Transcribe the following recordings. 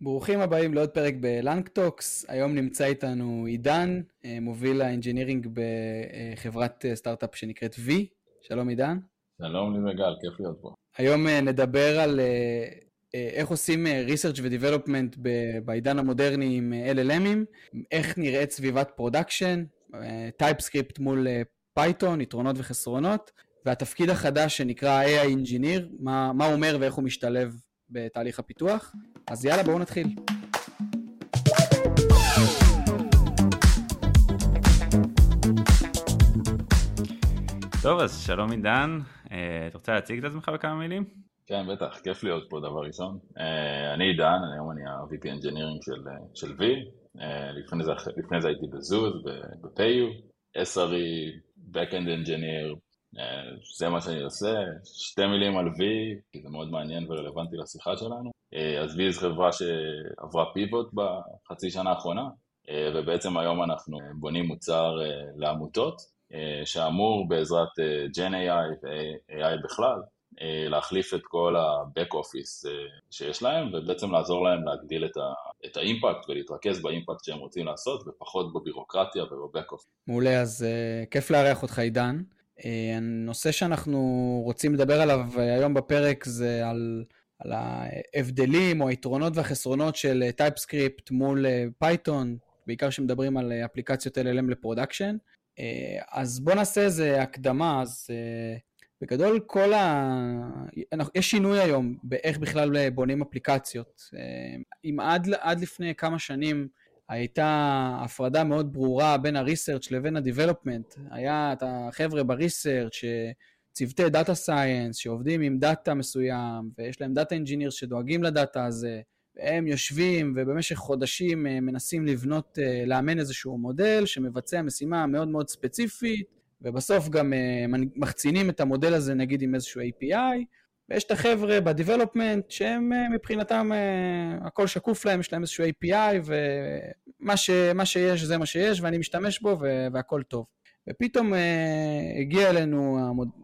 ברוכים הבאים לעוד פרק ב-LangTalks. היום נמצא איתנו עידן, אה, מוביל האנג'ינירינג בחברת אה, סטארט-אפ שנקראת V. שלום עידן. שלום לי וגל, כיף להיות פה. היום אה, נדבר על איך עושים research ו-development בעידן המודרני עם LLMים, איך נראית סביבת production, TypeScript מול Python, יתרונות וחסרונות, והתפקיד החדש שנקרא AI Engineer, מה, מה הוא אומר ואיך הוא משתלב בתהליך הפיתוח. אז יאללה, בואו נתחיל. טוב, אז שלום עידן, אה, אתה רוצה להציג את עצמך בכמה מילים? כן, בטח, כיף להיות פה דבר ראשון. אה, אני עידן, היום אני ה-VP Engineering של, אה, של V, לפני זה, לפני זה הייתי בזוז, ב-PayU, SRE, Backend Engineer, זה מה שאני עושה, שתי מילים על V, כי זה מאוד מעניין ורלוונטי לשיחה שלנו. אה, אז V זו חברה שעברה פיבוט בחצי שנה האחרונה, אה, ובעצם היום אנחנו בונים מוצר אה, לעמותות, שאמור בעזרת Gen AI ו-AI בכלל, להחליף את כל ה-back office שיש להם, ובעצם לעזור להם להגדיל את, ה- את האימפקט ולהתרכז באימפקט שהם רוצים לעשות, ופחות בבירוקרטיה וב-back office. מעולה, אז כיף לארח אותך עידן. הנושא שאנחנו רוצים לדבר עליו היום בפרק זה על, על ההבדלים או היתרונות והחסרונות של TypeScript מול Python, בעיקר כשמדברים על אפליקציות LLM ל-production. אז בואו נעשה איזה הקדמה, אז בגדול כל ה... יש שינוי היום באיך בכלל בונים אפליקציות. אם עד, עד לפני כמה שנים הייתה הפרדה מאוד ברורה בין ה-research לבין ה-development. היה את החבר'ה ב-research, צוותי data science שעובדים עם דאטה מסוים, ויש להם data engineers שדואגים לדאטה הזה, והם יושבים ובמשך חודשים אה, מנסים לבנות, אה, לאמן איזשהו מודל שמבצע משימה מאוד מאוד ספציפית, ובסוף גם אה, מחצינים את המודל הזה נגיד עם איזשהו API, ויש את החבר'ה ב-development שהם אה, מבחינתם אה, הכל שקוף להם, יש להם איזשהו API ומה ש, שיש זה מה שיש ואני משתמש בו והכל טוב. ופתאום uh, הגיע אלינו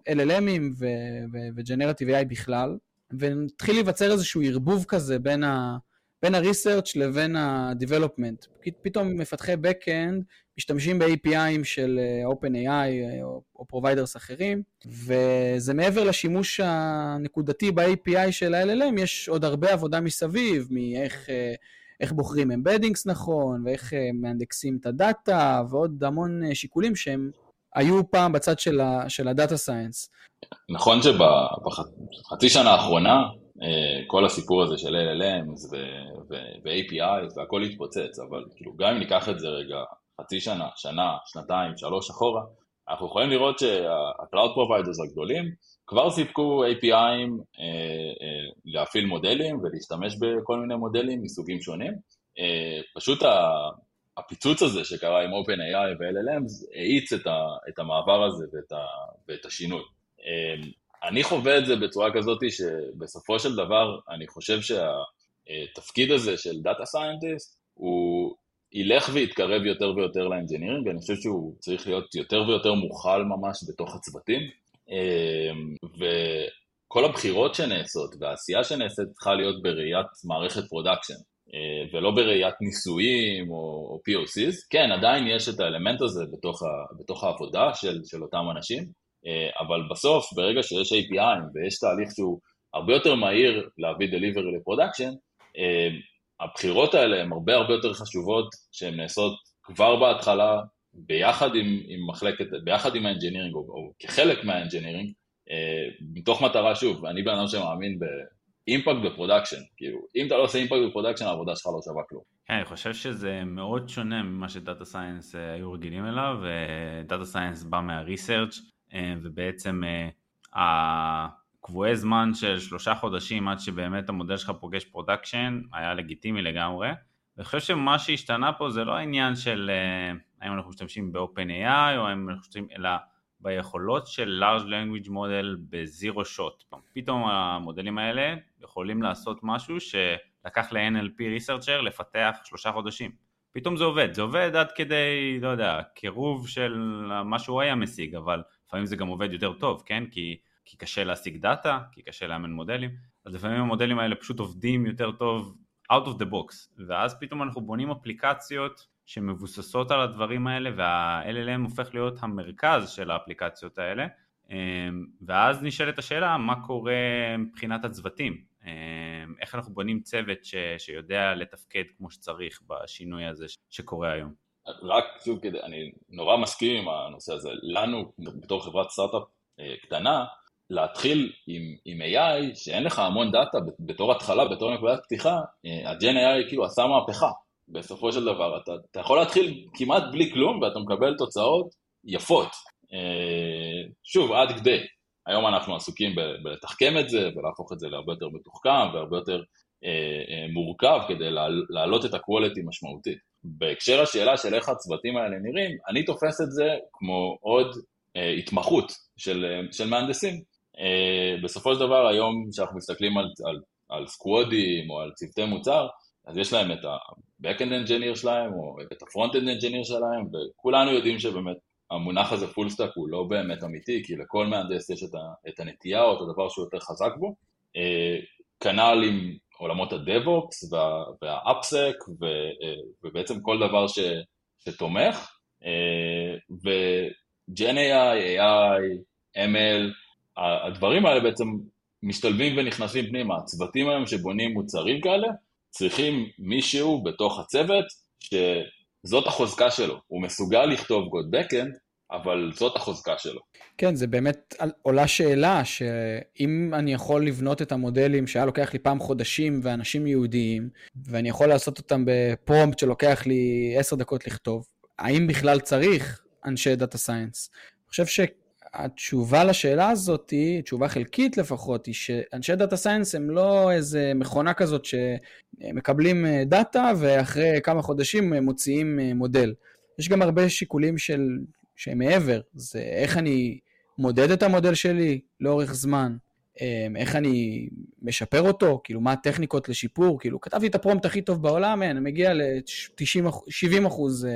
LLMים ו-Generative AI בכלל, והתחיל להיווצר איזשהו ערבוב כזה בין ה... בין ה-research לבין ה-development. פתאום מפתחי backend משתמשים ב-APIים של אה, OpenAI אה, או, או providers אחרים, וזה מעבר לשימוש הנקודתי ב-API של ה-LLM, יש עוד הרבה עבודה מסביב, מאיך אה, איך בוחרים embeddings נכון, ואיך מאנדקסים את הדאטה, ועוד המון שיקולים שהם היו פעם בצד של הדאטה סיינס. נכון שבחצי שנה האחרונה, כל הסיפור הזה של LLMs ו-API והכל התפוצץ, אבל כאילו גם אם ניקח את זה רגע חצי שנה, שנה, שנתיים, שלוש אחורה, אנחנו יכולים לראות שה-Cloud Providers הגדולים כבר סיפקו API'ים אה, אה, להפעיל מודלים ולהשתמש בכל מיני מודלים מסוגים שונים. אה, פשוט הפיצוץ הזה שקרה עם OpenAI ו-LLMs האיץ את, את המעבר הזה ואת, ואת השינוי. אני חווה את זה בצורה כזאת שבסופו של דבר אני חושב שהתפקיד הזה של Data Scientist הוא ילך ויתקרב יותר ויותר לאנג'ינירינג, אני חושב שהוא צריך להיות יותר ויותר מוכל ממש בתוך הצוותים, אמ, וכל הבחירות שנעשות והעשייה שנעשית צריכה להיות בראיית מערכת production, אה, ולא בראיית ניסויים או, או POCs. כן, עדיין יש את האלמנט הזה בתוך, ה, בתוך העבודה של, של אותם אנשים, אבל בסוף, ברגע שיש API ויש תהליך שהוא הרבה יותר מהיר להביא delivery ל-production, אה, הבחירות האלה הן הרבה הרבה יותר חשובות, שהן נעשות כבר בהתחלה, ביחד עם, עם מחלקת, ביחד עם האנג'ינירינג, או, או כחלק מהאנג'ינירינג, אה, מתוך מטרה, שוב, אני בן אדם שמאמין ב-impact ב-production, כאילו, אם אתה לא עושה impact ב-production, העבודה שלך לא שווה כלום. כן, אני חושב שזה מאוד שונה ממה ש data science אה, היו רגילים אליו, ו-data science בא מה-research אה, ובעצם אה, קבועי זמן של שלושה חודשים עד שבאמת המודל שלך פוגש production היה לגיטימי לגמרי. ואני חושב שמה שהשתנה פה זה לא העניין של uh, האם אנחנו משתמשים ב-OpenAI או האם אנחנו משתמשים, אלא ביכולות של large language model בזירו שוט. פתאום המודלים האלה יכולים לעשות משהו שלקח ל-NLP researcher לפתח שלושה חודשים. פתאום זה עובד, זה עובד עד כדי, לא יודע, קירוב של מה שהוא היה משיג, אבל לפעמים זה גם עובד יותר טוב, כן? כי כי קשה להשיג דאטה, כי קשה לאמן מודלים, אז לפעמים המודלים האלה פשוט עובדים יותר טוב out of the box, ואז פתאום אנחנו בונים אפליקציות שמבוססות על הדברים האלה וה-LLM הופך להיות המרכז של האפליקציות האלה ואז נשאלת השאלה מה קורה מבחינת הצוותים, איך אנחנו בונים צוות ש, שיודע לתפקד כמו שצריך בשינוי הזה שקורה היום. רק שוב כדי, אני נורא מסכים עם הנושא הזה, לנו בתור חברת סטארט-אפ אה, קטנה, להתחיל עם, עם AI שאין לך המון דאטה בתור התחלה, בתור נקודת פתיחה, אה, הג'ן AI כאילו עשה מהפכה בסופו של דבר, אתה, אתה יכול להתחיל כמעט בלי כלום ואתה מקבל תוצאות יפות. אה, שוב, עד כדי. היום אנחנו עסוקים בלתחכם את זה ולהפוך את זה להרבה יותר מתוחכם והרבה יותר אה, אה, מורכב כדי להעלות את הקוולטי משמעותית. בהקשר השאלה של איך הצוותים האלה נראים, אני תופס את זה כמו עוד אה, התמחות של, אה, של מהנדסים. אה, בסופו של דבר היום כשאנחנו מסתכלים על, על, על סקוודים או על צוותי מוצר, אז יש להם את ה-Backend Engineer שלהם או את ה-Frontend Engineer שלהם וכולנו יודעים שבאמת המונח הזה full stack הוא לא באמת אמיתי כי לכל מהנדס יש את, ה, את הנטייה או את הדבר שהוא יותר חזק בו אה, כנ"ל עם עולמות ה-DevOps וה-AppSec ובעצם כל דבר ש, שתומך אה, ו-GNAI, AI, ML, הדברים האלה בעצם משתלבים ונכנסים פנימה. הצוותים היום שבונים מוצרים כאלה צריכים מישהו בתוך הצוות שזאת החוזקה שלו, הוא מסוגל לכתוב קוד backend, אבל זאת החוזקה שלו. כן, זה באמת עולה שאלה שאם אני יכול לבנות את המודלים שהיה לוקח לי פעם חודשים ואנשים יהודיים, ואני יכול לעשות אותם ב-prompt שלוקח לי עשר דקות לכתוב, האם בכלל צריך אנשי data science? אני חושב ש... התשובה לשאלה הזאת, היא, תשובה חלקית לפחות, היא שאנשי data science הם לא איזה מכונה כזאת שמקבלים אה, דאטה ואחרי כמה חודשים מוציאים אה, מודל. יש גם הרבה שיקולים של, שהם מעבר, זה איך אני מודד את המודל שלי לאורך זמן, אה, איך אני משפר אותו, כאילו מה הטכניקות לשיפור, כאילו כתבתי את הפרומפט הכי טוב בעולם, אני מגיע ל-70 אחוז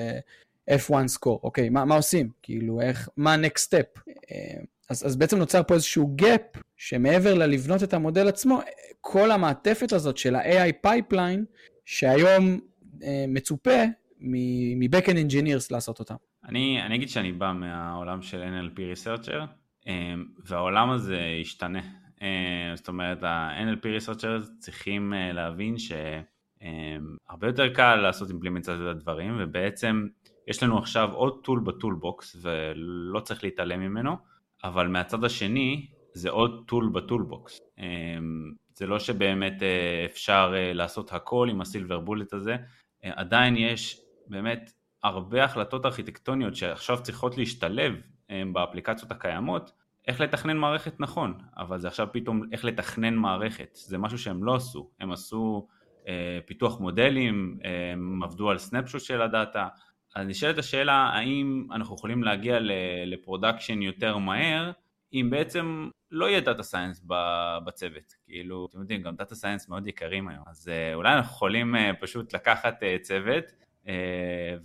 F1 score, אוקיי, מה, מה עושים? כאילו, איך, מה ה-next step? אה, אז, אז בעצם נוצר פה איזשהו gap, שמעבר ללבנות את המודל עצמו, כל המעטפת הזאת של ה-AI pipeline, שהיום אה, מצופה מ-Backend Engineers לעשות אותם. אני, אני אגיד שאני בא מהעולם של NLP Researcher, אה, והעולם הזה השתנה. אה, זאת אומרת, ה-NLP Researchers צריכים להבין שהרבה יותר קל לעשות אימפלימנטציה לדברים, ובעצם יש לנו עכשיו עוד tool ב-toolbox ולא צריך להתעלם ממנו, אבל מהצד השני זה עוד tool ב-toolbox. אמ, זה לא שבאמת אה, אפשר אה, לעשות הכל עם ה-silver bullet הזה, אה, עדיין יש באמת הרבה החלטות ארכיטקטוניות שעכשיו צריכות להשתלב באפליקציות הקיימות, איך לתכנן מערכת נכון, אבל זה עכשיו פתאום איך לתכנן מערכת, זה משהו שהם לא עשו, הם עשו פיתוח מודלים, הם עבדו על snapshot של הדאטה, אז נשאלת השאלה האם אנחנו יכולים להגיע ל-production יותר מהר אם בעצם לא יהיה data science בצוות, כאילו, אתם יודעים, גם data science מאוד יקרים היום, אז אה, אולי אנחנו יכולים אה, פשוט לקחת אה, צוות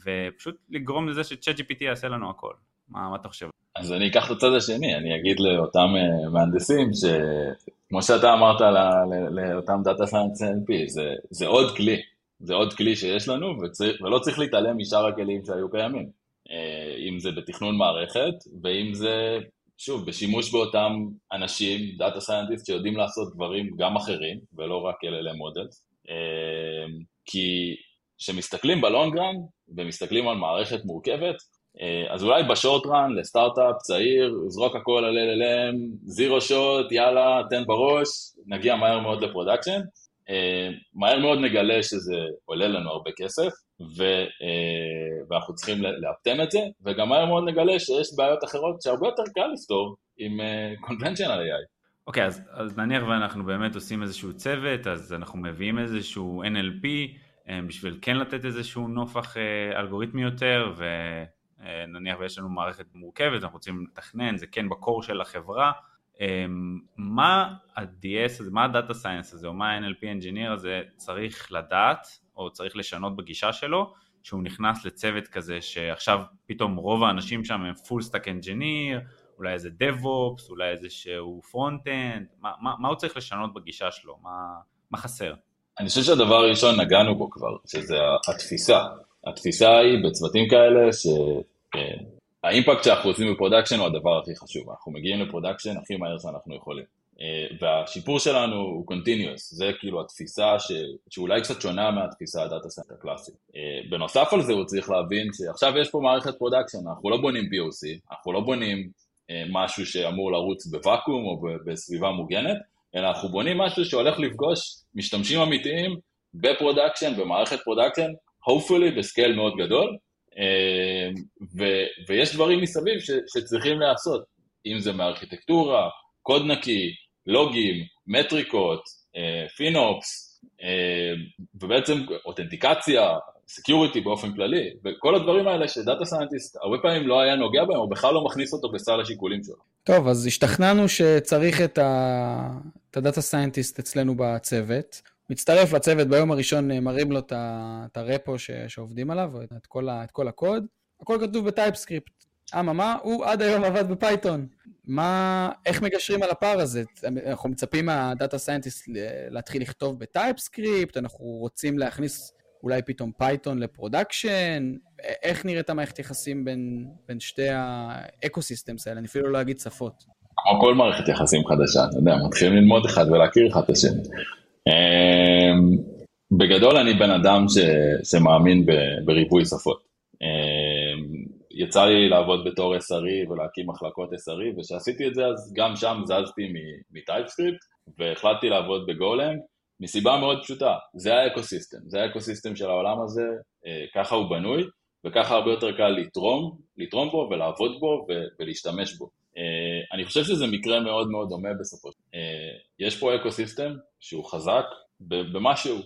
ופשוט לגרום לזה שצ'אט GPT יעשה לנו הכל, מה, מה אתה חושב? אז אני אקח את הצד השני, אני אגיד לאותם מהנדסים שכמו שאתה אמרת לאותם data science NLP, זה, זה עוד כלי, זה עוד כלי שיש לנו, וצריך, ולא צריך להתעלם משאר הכלים שהיו קיימים. אה, אם זה בתכנון מערכת, ואם זה, שוב, בשימוש באותם אנשים, data scientist, שיודעים לעשות דברים גם אחרים, ולא רק LLM models. אה, כי כשמסתכלים ב-long run, ומסתכלים על מערכת מורכבת, אה, אז אולי ב-short run לסטארט-אפ צעיר, זרוק הכל על LLM, zero shot, יאללה, תן בראש, נגיע מהר מאוד ל-production. אה, מהר מאוד נגלה שזה עולה לנו הרבה כסף, ו, אה, ואנחנו צריכים לאפטם את זה, וגם מהר מאוד נגלה שיש בעיות אחרות שהרבה יותר קל לפתור עם conventional AI. אוקיי, אז, אז נניח ואנחנו באמת עושים איזשהו צוות, אז אנחנו מביאים איזשהו NLP בשביל כן לתת איזשהו נופח אלגוריתמי יותר, ונניח ויש לנו מערכת מורכבת, אנחנו רוצים לתכנן, זה כן בקור של החברה, מה ה-DS הזה, מה ה-Data Science הזה, או מה ה-NLP Engineer הזה צריך לדעת, או צריך לשנות בגישה שלו, שהוא נכנס לצוות כזה שעכשיו פתאום רוב האנשים שם הם full stack engineer, אולי איזה DevOps, אולי איזה שהוא front-end, מה, מה, מה הוא צריך לשנות בגישה שלו, מה, מה חסר? אני חושב שהדבר הראשון נגענו בו כבר, שזה התפיסה. התפיסה היא בצוותים כאלה שה impact שאנחנו עושים ב production הוא הדבר הכי חשוב. אנחנו מגיעים ל production הכי מהר שאנחנו יכולים. אה, והשיפור שלנו הוא continuous, זה כאילו התפיסה ש... שאולי קצת שונה מהתפיסה ה data center קלאסית. אה, בנוסף על זה הוא צריך להבין שעכשיו יש פה מערכת production, אנחנו לא בונים POC, אנחנו לא בונים אה, משהו שאמור לרוץ בוואקום או בסביבה מוגנת, אלא אנחנו בונים משהו שהולך לפגוש משתמשים אמיתיים ב production, במערכת production, hopefully ב scale מאוד גדול, ו, ויש דברים מסביב ש, שצריכים להיעשות, אם זה מארכיטקטורה, קוד נקי, לוגים, מטריקות, FinOps, ובעצם אותנטיקציה, security באופן כללי, וכל הדברים האלה ש data scientist הרבה פעמים לא היה נוגע בהם, או בכלל לא מכניס אותו בסל השיקולים שלו. טוב, אז השתכנענו שצריך את ה data scientist אצלנו בצוות. מצטרף לצוות ביום הראשון, מראים לו את ה repo שעובדים עליו, את כל, את כל הקוד. הכל כתוב ב TypeScript. אממה, הוא עד היום עבד ב Python. מה, איך מגשרים על הפער הזה? אנחנו מצפים מה data scientist להתחיל לכתוב ב TypeScript, אנחנו רוצים להכניס אולי פתאום Python ל production, איך נראית המערכת יחסים בין, בין שתי ה ecosystems האלה? אני אפילו לא אגיד שפות. כמו כל מערכת יחסים חדשה, אתה יודע, מתחילים ללמוד אחד ולהכיר אחד את השני. אמ, בגדול אני בן אדם ש, שמאמין בריבוי שפות. אמ, יצא לי לעבוד בתור SRE ולהקים מחלקות SRE, וכשעשיתי את זה אז גם שם זזתי מ TypeScript, והחלטתי לעבוד ב Golang, מסיבה מאוד פשוטה, זה ה ecosystem, זה ה ecosystem של העולם הזה, אה, ככה הוא בנוי, וככה הרבה יותר קל לתרום, לתרום בו ולעבוד בו ולהשתמש בו. אה, אני חושב שזה מקרה מאוד מאוד דומה בסופו של דבר. אה, יש פה ecosystem שהוא חזק במשהו.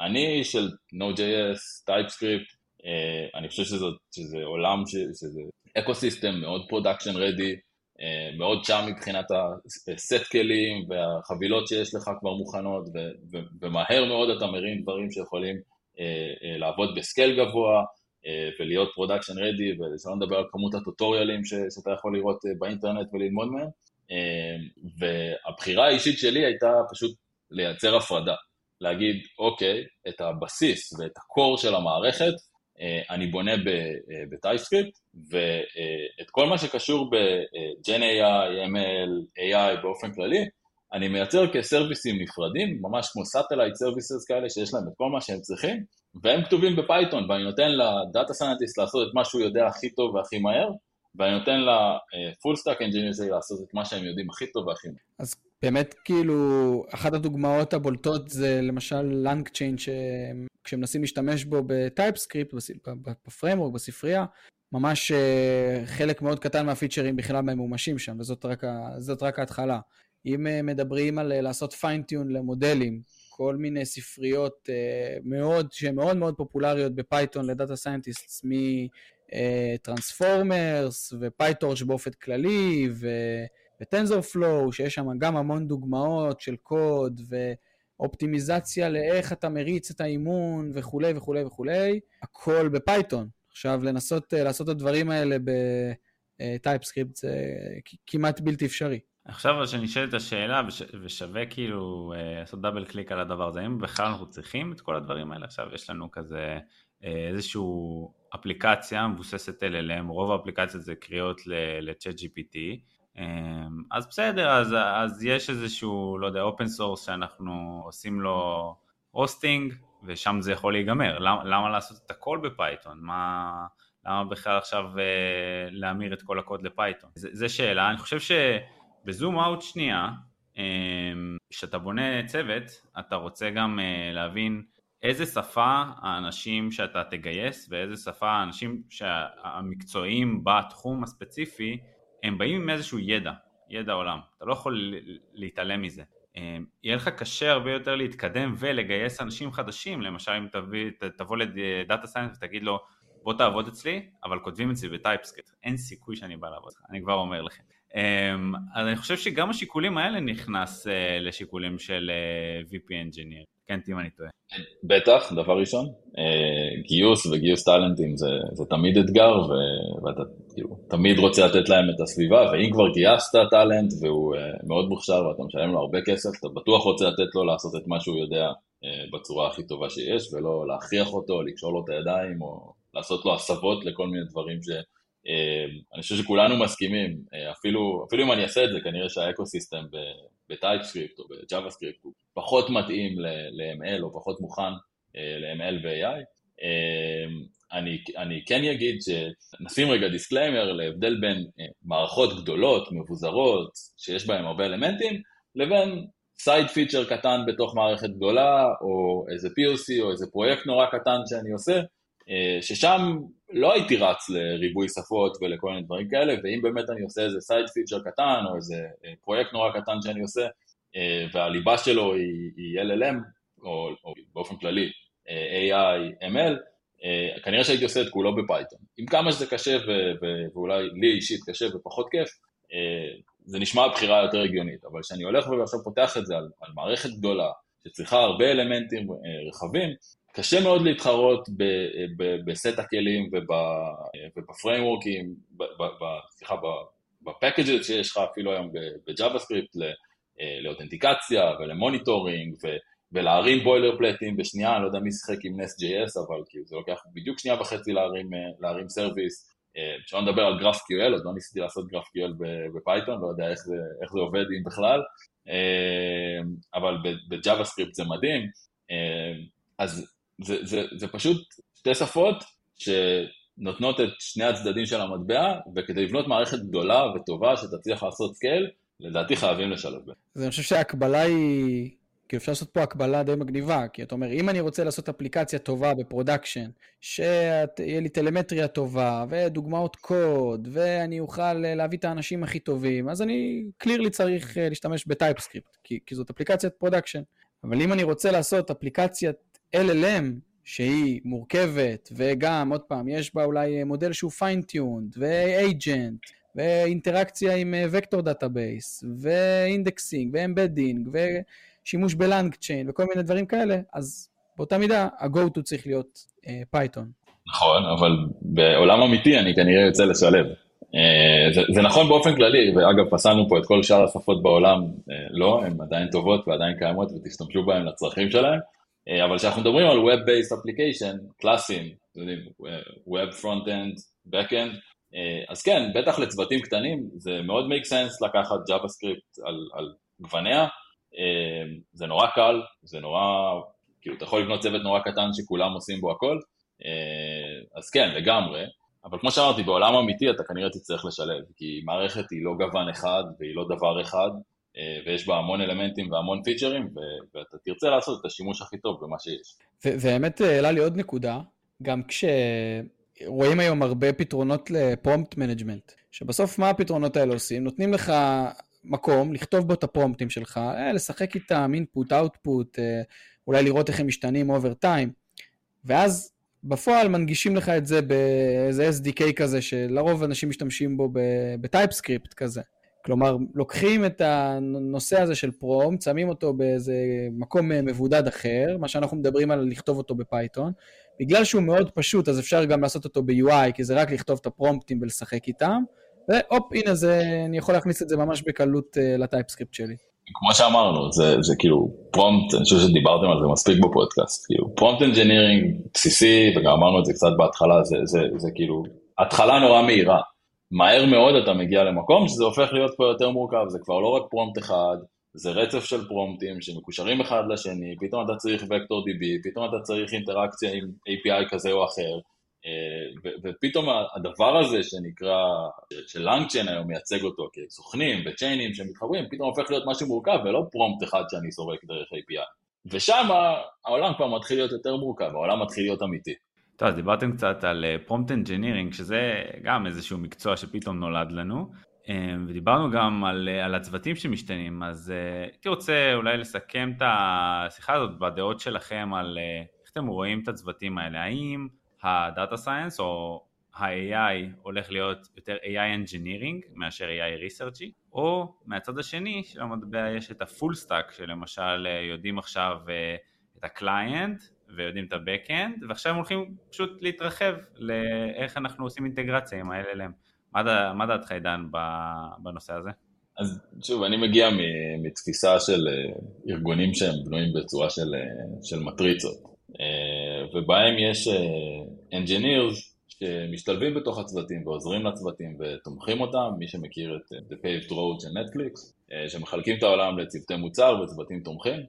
אני של Node.js, TypeScript, אני חושב שזה, שזה עולם, שזה ecosystem מאוד production ready, מאוד שם מבחינת הסט כלים והחבילות שיש לך כבר מוכנות, ו, ו, ומהר מאוד אתה מרים דברים שיכולים אה, אה, לעבוד ב scale גבוה ולהיות production ready, ושלא נדבר על כמות הטוטוריאלים ש, שאתה יכול לראות באינטרנט וללמוד מהם. והבחירה האישית שלי הייתה פשוט לייצר הפרדה. להגיד, אוקיי, את הבסיס ואת ה core של המערכת, אה, אני בונה אה, ואת כל מה שקשור ב-Gen AI, ML, AI באופן כללי, אני מייצר כסרוויסים נפרדים, ממש כמו satellite services כאלה שיש להם את כל מה שהם צריכים, והם כתובים ב Python, ואני נותן ל data scientist לעשות את מה שהוא יודע הכי טוב והכי מהר, ואני נותן ל full stack engineer שלי לעשות את מה שהם יודעים הכי טוב והכי מהר. אז באמת כאילו, אחת הדוגמאות הבולטות זה למשל LangChain, שכשמנסים להשתמש בו ב TypeScript, ב framework, בספרייה, ממש אה, חלק מאוד קטן מהפיצ'רים בכלל ממומשים שם, וזאת רק, רק ההתחלה. אם אה, מדברים על אה, לעשות fine-tune למודלים, כל מיני ספריות מאוד, שהן מאוד מאוד פופולריות ב Python ל data scientist, מ Transformers ו PyTorch באופן כללי. ו TensorFlow, שיש שם גם המון דוגמאות של קוד ואופטימיזציה לאיך אתה מריץ את האימון וכולי וכולי וכולי, הכל ב Python. עכשיו, לנסות אה, לעשות את הדברים האלה ב TypeScript זה כמעט בלתי אפשרי. עכשיו שנשאלת השאלה וש, ושווה כאילו אה, לעשות double click על הדבר הזה, האם בכלל אנחנו צריכים את כל הדברים האלה? עכשיו יש לנו כזה איזושהי אפליקציה מבוססת LLM, רוב האפליקציות זה קריאות ל-chat GPT, אמ, אז בסדר, אז, אז יש איזשהו, לא יודע, open source שאנחנו עושים לו hosting, ושם זה יכול להיגמר. למה, למה לעשות את הכל ב Python? מה, למה בכלל עכשיו אה, להמיר את כל הקוד לפייתון? זו שאלה. אני חושב שבזום אאוט שנייה, כשאתה אה, בונה צוות, אתה רוצה גם אה, להבין איזה שפה האנשים שאתה תגייס ואיזה שפה האנשים המקצועיים בתחום הספציפי הם באים עם איזשהו ידע, ידע עולם, אתה לא יכול להתעלם מזה. אה, יהיה לך קשה הרבה יותר להתקדם ולגייס אנשים חדשים, למשל אם תביא, תבוא ל data science ותגיד לו בוא תעבוד אצלי, אבל כותבים אצלי ב TypeScript, אין סיכוי שאני בא לעבוד, אני כבר אומר לכם. אה, אז אני חושב שגם השיקולים האלה נכנס אה, לשיקולים של VP Engineer. תקן אותי אם אני טועה. בטח, דבר ראשון. גיוס וגיוס טאלנטים זה, זה תמיד אתגר, ו, ואתה כאילו, תמיד רוצה לתת להם את הסביבה, ואם כבר גייסת טאלנט והוא מאוד מוכשר ואתה משלם לו הרבה כסף, אתה בטוח רוצה לתת לו לעשות את מה שהוא יודע בצורה הכי טובה שיש, ולא להכריח אותו, לקשור לו את הידיים, או לעשות לו הסבות לכל מיני דברים ש... אני חושב שכולנו מסכימים, אפילו, אפילו אם אני אעשה את זה, כנראה שה ecosystem ב TypeScript או ב JavaScript הוא פחות מתאים ל-ML או פחות מוכן ל-ML ו-AI. אני, אני כן אגיד שנשים רגע disclaimer להבדל בין מערכות גדולות, מבוזרות, שיש בהן הרבה אלמנטים, לבין side feature קטן בתוך מערכת גדולה, או איזה POC או איזה פרויקט נורא קטן שאני עושה, ששם לא הייתי רץ לריבוי שפות ולכל מיני דברים כאלה, ואם באמת אני עושה איזה side feature קטן, או איזה פרויקט נורא קטן שאני עושה, והליבה שלו היא, היא LLM, או, או באופן כללי AI, ML, כנראה שהייתי עושה את כולו ב Python. עם כמה שזה קשה, ו- ו- ואולי לי אישית קשה ופחות כיף, זה נשמע בחירה יותר הגיונית, אבל כשאני הולך ועכשיו פותח את זה על, על מערכת גדולה, שצריכה הרבה אלמנטים רחבים, קשה מאוד להתחרות בסט הכלים וב frameworks ים, סליחה, ב packages שיש לך אפילו היום ב-JavaScript ל authentication ול monitoring ולהרים boilerplate ים בשנייה, אני לא יודע מי שיחק עם Nest.js, אבל כאילו זה לוקח בדיוק שנייה וחצי להרים service, אפשר לדבר על GraphQL, אז לא ניסיתי לעשות GraphQL בפייתון, לא יודע איך זה, איך זה עובד אם בכלל, אבל ב-JavaScript זה מדהים, אז זה, זה, זה פשוט שתי שפות שנותנות את שני הצדדים של המטבע, וכדי לבנות מערכת גדולה וטובה שתצליח לעשות scale, לדעתי חייבים לשלב בין. אז אני חושב שההקבלה היא, כי אפשר לעשות פה הקבלה די מגניבה, כי אתה אומר, אם אני רוצה לעשות אפליקציה טובה בפרודקשן, שיהיה לי טלמטריה טובה, ודוגמאות קוד, ואני אוכל להביא את האנשים הכי טובים, אז אני clearly צריך להשתמש ב-TypeScript, כי, כי זאת אפליקציית production. אבל אם אני רוצה לעשות אפליקציית LLM שהיא מורכבת וגם עוד פעם יש בה אולי מודל שהוא fine-tuned ו agent ואינטראקציה עם vector database ו indexing ו embedding ושימוש ב-LangChain וכל מיני דברים כאלה אז באותה מידה ה-go to צריך להיות פייתון. Uh, נכון אבל בעולם אמיתי אני כנראה יוצא לשלב. Uh, זה, זה נכון באופן כללי ואגב פסלנו פה את כל שאר השפות בעולם לא הן עדיין טובות ועדיין קיימות ותשתמשו בהן לצרכים שלהם. אבל כשאנחנו מדברים על Web-Based Application, יודעים, Web Front-End, Back-End, אז כן, בטח לצוותים קטנים, זה מאוד make sense לקחת JavaScript על, על גווניה, זה נורא קל, זה נורא, כאילו, אתה יכול לבנות צוות נורא קטן שכולם עושים בו הכל, אז כן, לגמרי, אבל כמו שאמרתי, בעולם אמיתי אתה כנראה תצטרך לשלב, כי מערכת היא לא גוון אחד והיא לא דבר אחד, ויש בה המון אלמנטים והמון פיצ'רים, ואתה תרצה לעשות את השימוש הכי טוב במה שיש. והאמת העלה לי עוד נקודה, גם כשרואים היום הרבה פתרונות ל prompt management, שבסוף מה הפתרונות האלה עושים? נותנים לך מקום לכתוב בו את הפרומפטים שלך, לשחק איתם, input, output, אולי לראות איך הם משתנים over time, ואז בפועל מנגישים לך את זה באיזה SDK כזה, שלרוב אנשים משתמשים בו ב-TypeScript כזה. כלומר, לוקחים את הנושא הזה של פרומפט, שמים אותו באיזה מקום מבודד אחר, מה שאנחנו מדברים על לכתוב אותו בפייתון. בגלל שהוא מאוד פשוט, אז אפשר גם לעשות אותו ב-UI, כי זה רק לכתוב את הפרומפטים ולשחק איתם, והופ, הנה זה, אני יכול להכניס את זה ממש בקלות uh, ל-TypeScript שלי. כמו שאמרנו, זה, זה כאילו פרומפט, אני חושב שדיברתם על זה מספיק בפודקאסט, כאילו prompt engineering בסיסי, וגם אמרנו את זה קצת בהתחלה, זה, זה, זה כאילו התחלה נורא מהירה. מהר מאוד אתה מגיע למקום שזה הופך להיות פה יותר מורכב, זה כבר לא רק פרומפט אחד, זה רצף של פרומפטים שמקושרים אחד לשני, פתאום אתה צריך vector DB, פתאום אתה צריך אינטראקציה עם API כזה או אחר, ופתאום הדבר הזה שנקרא, ש-LangChain היום מייצג אותו כסוכנים ו chain ים שמתחברים, פתאום הופך להיות משהו מורכב ולא פרומפט אחד שאני סורק דרך API. ושם העולם כבר מתחיל להיות יותר מורכב, העולם מתחיל להיות אמיתי. טוב, אז דיברתם קצת על prompt engineering, שזה גם איזשהו מקצוע שפתאום נולד לנו, ודיברנו גם על, על הצוותים שמשתנים, אז הייתי רוצה אולי לסכם את השיחה הזאת בדעות שלכם על איך אתם רואים את הצוותים האלה, האם ה data science או ה-AI הולך להיות יותר AI engineering מאשר AI researchy, או מהצד השני של המטבע יש את ה full stack שלמשל יודעים עכשיו את ה client ויודעים את ה-Backend, ועכשיו הם הולכים פשוט להתרחב לאיך אנחנו עושים אינטגרציה עם ה-LLM. מה, מה דעתך עידן בנושא הזה? אז שוב, אני מגיע מתפיסה של אה, ארגונים שהם בנויים בצורה של, אה, של מטריצות, אה, ובהם יש engineers שמשתלבים בתוך הצוותים ועוזרים לצוותים ותומכים אותם, מי שמכיר את The Paved Road של נטפליקס, שמחלקים את העולם לצוותי מוצר וצוותים תומכים,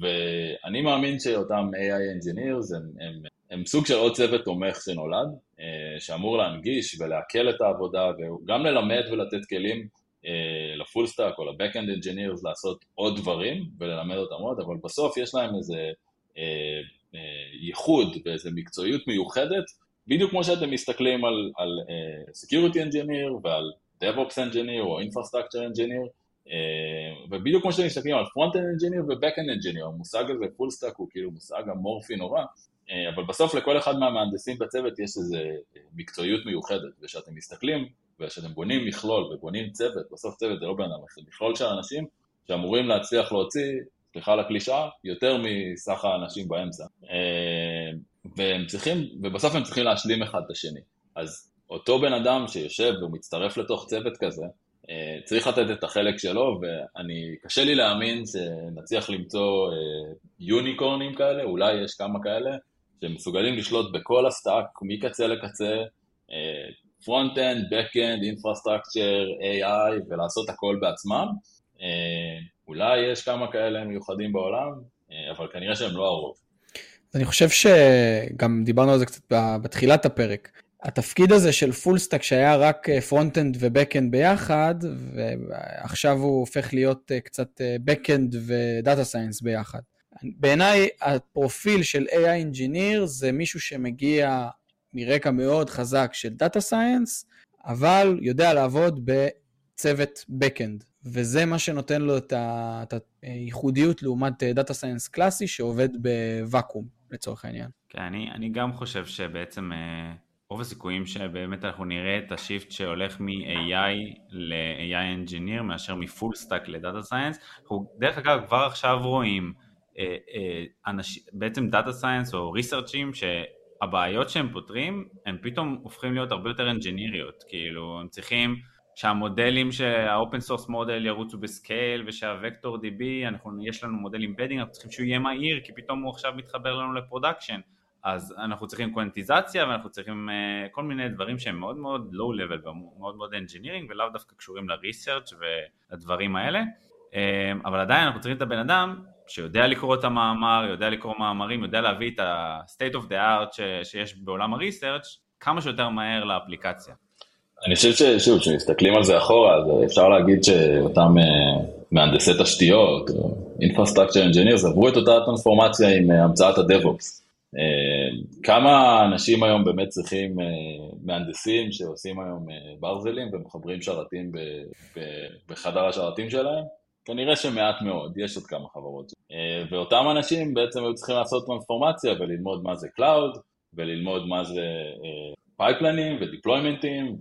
ואני מאמין שאותם AI Engineers הם, הם, הם סוג של עוד צוות תומך שנולד, אה, שאמור להנגיש ולהקל את העבודה וגם ללמד ולתת כלים אה, ל full stack או ל back-end engineers לעשות עוד דברים וללמד אותם עוד, אבל בסוף יש להם איזה אה, ייחוד ואיזה מקצועיות מיוחדת, בדיוק כמו שאתם מסתכלים על, על Security Engineer ועל DevOps Engineer או Infrastructure Engineer, ובדיוק כמו שאתם מסתכלים על Front-End Engineer ו-Back-End Engineer, המושג הזה, full stack הוא כאילו מושג אמורפי נורא, אבל בסוף לכל אחד מהמהנדסים בצוות יש איזו מקצועיות מיוחדת, וכשאתם מסתכלים וכשאתם בונים מכלול ובונים צוות, בסוף צוות זה לא בן אדם, זה מכלול של אנשים שאמורים להצליח להוציא, סליחה על הקלישאה, יותר מסך האנשים באמצע. אה, והם צריכים, ובסוף הם צריכים להשלים אחד את השני. אז אותו בן אדם שיושב ומצטרף לתוך צוות כזה, אה, צריך לתת את החלק שלו, ואני, קשה לי להאמין שנצליח למצוא יוניקורנים כאלה, אולי יש כמה כאלה, שמסוגלים לשלוט בכל ה stack, מקצה לקצה, front-end, back-end, infrastructure, AI, ולעשות הכל בעצמם. אה, אולי יש כמה כאלה מיוחדים בעולם, אה, אבל כנראה שהם לא הרוב. אני חושב שגם דיברנו על זה קצת בתחילת הפרק. התפקיד הזה של full stack שהיה רק front-end ו back-end ביחד, ועכשיו הוא הופך להיות קצת back-end ו data science ביחד. בעיניי הפרופיל של AI Engineer זה מישהו שמגיע מרקע מאוד חזק של Data Science, אבל יודע לעבוד בצוות Backend, וזה מה שנותן לו את, הייחודיות לעומת Data Science קלאסי שעובד בוואקום לצורך העניין. כן, אני, אני גם חושב שבעצם אה, רוב הסיכויים שבאמת אנחנו נראה את ה shift שהולך מ-AI ל-AI Engineer מאשר מ full stack ל data science. אנחנו דרך אגב כבר עכשיו רואים אנש, בעצם data science או research ים שהבעיות שהם פותרים הם פתאום הופכים להיות הרבה יותר engineering יות, כאילו הם צריכים שהמודלים שה open source model ירוצו ב scale ושהוקטור DB, אנחנו, יש לנו מודל embedding, אנחנו צריכים שהוא יהיה מהיר כי פתאום הוא עכשיו מתחבר לנו ל production. אז אנחנו צריכים קוונטיזציה ואנחנו צריכים uh, כל מיני דברים שהם מאוד מאוד low level ומאוד מאוד engineering ולאו דווקא קשורים ל research ולדברים האלה. uh, אבל עדיין אנחנו צריכים את הבן אדם שיודע לקרוא את המאמר, יודע לקרוא מאמרים, יודע להביא את ה-state of the art ש- שיש בעולם הריסרצ' כמה שיותר מהר לאפליקציה. אני חושב ששוב, כשמסתכלים על זה אחורה, אז אפשר להגיד שאותם uh, מהנדסי תשתיות, Infrastructure Engineers, עברו את אותה טרנספורמציה עם uh, המצאת ה-DevOps. כמה אנשים היום באמת צריכים מהנדסים שעושים היום ברזלים ומחברים שרתים בחדר השרתים שלהם? כנראה שמעט מאוד, יש עוד כמה חברות. אה, ואותם אנשים בעצם היו צריכים לעשות טרנספורמציה וללמוד מה זה Cloud, וללמוד מה זה pipeline ים ו deployment ים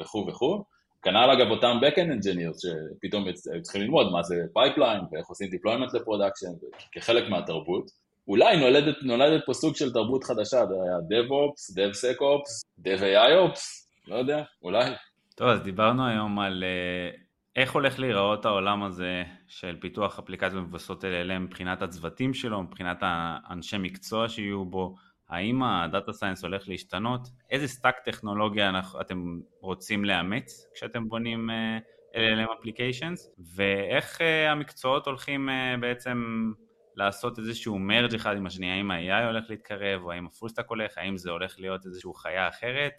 וכו' וכו'. כנ"ל אגב אותם Backend Engineers שפתאום היו צריכים ללמוד מה זה pipeline ואיך עושים deployment ל production כחלק מהתרבות. אולי נולדת, נולדת פה סוג של תרבות חדשה, זה היה DevOps, DevSecOps, DevAIOps, לא יודע, אולי. טוב, אז דיברנו היום על uh, איך הולך להיראות העולם הזה של פיתוח אפליקציות מבוססות LLM מבחינת הצוותים שלו, מבחינת האנשי מקצוע שיהיו בו, האם ה data science הולך להשתנות, איזה stack טכנולוגיה אתם רוצים לאמץ כשאתם בונים אה, LLM applications, ואיך אה, המקצועות הולכים אה, בעצם לעשות איזשהו merge אחד עם השני, האם ה-AI הולך להתקרב, או האם ה full stack הולך, האם זה הולך להיות איזושהי חיה אחרת.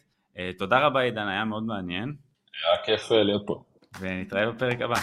תודה רבה עידן, היה מאוד מעניין. היה כיף להיות פה. ונתראה בפרק הבא.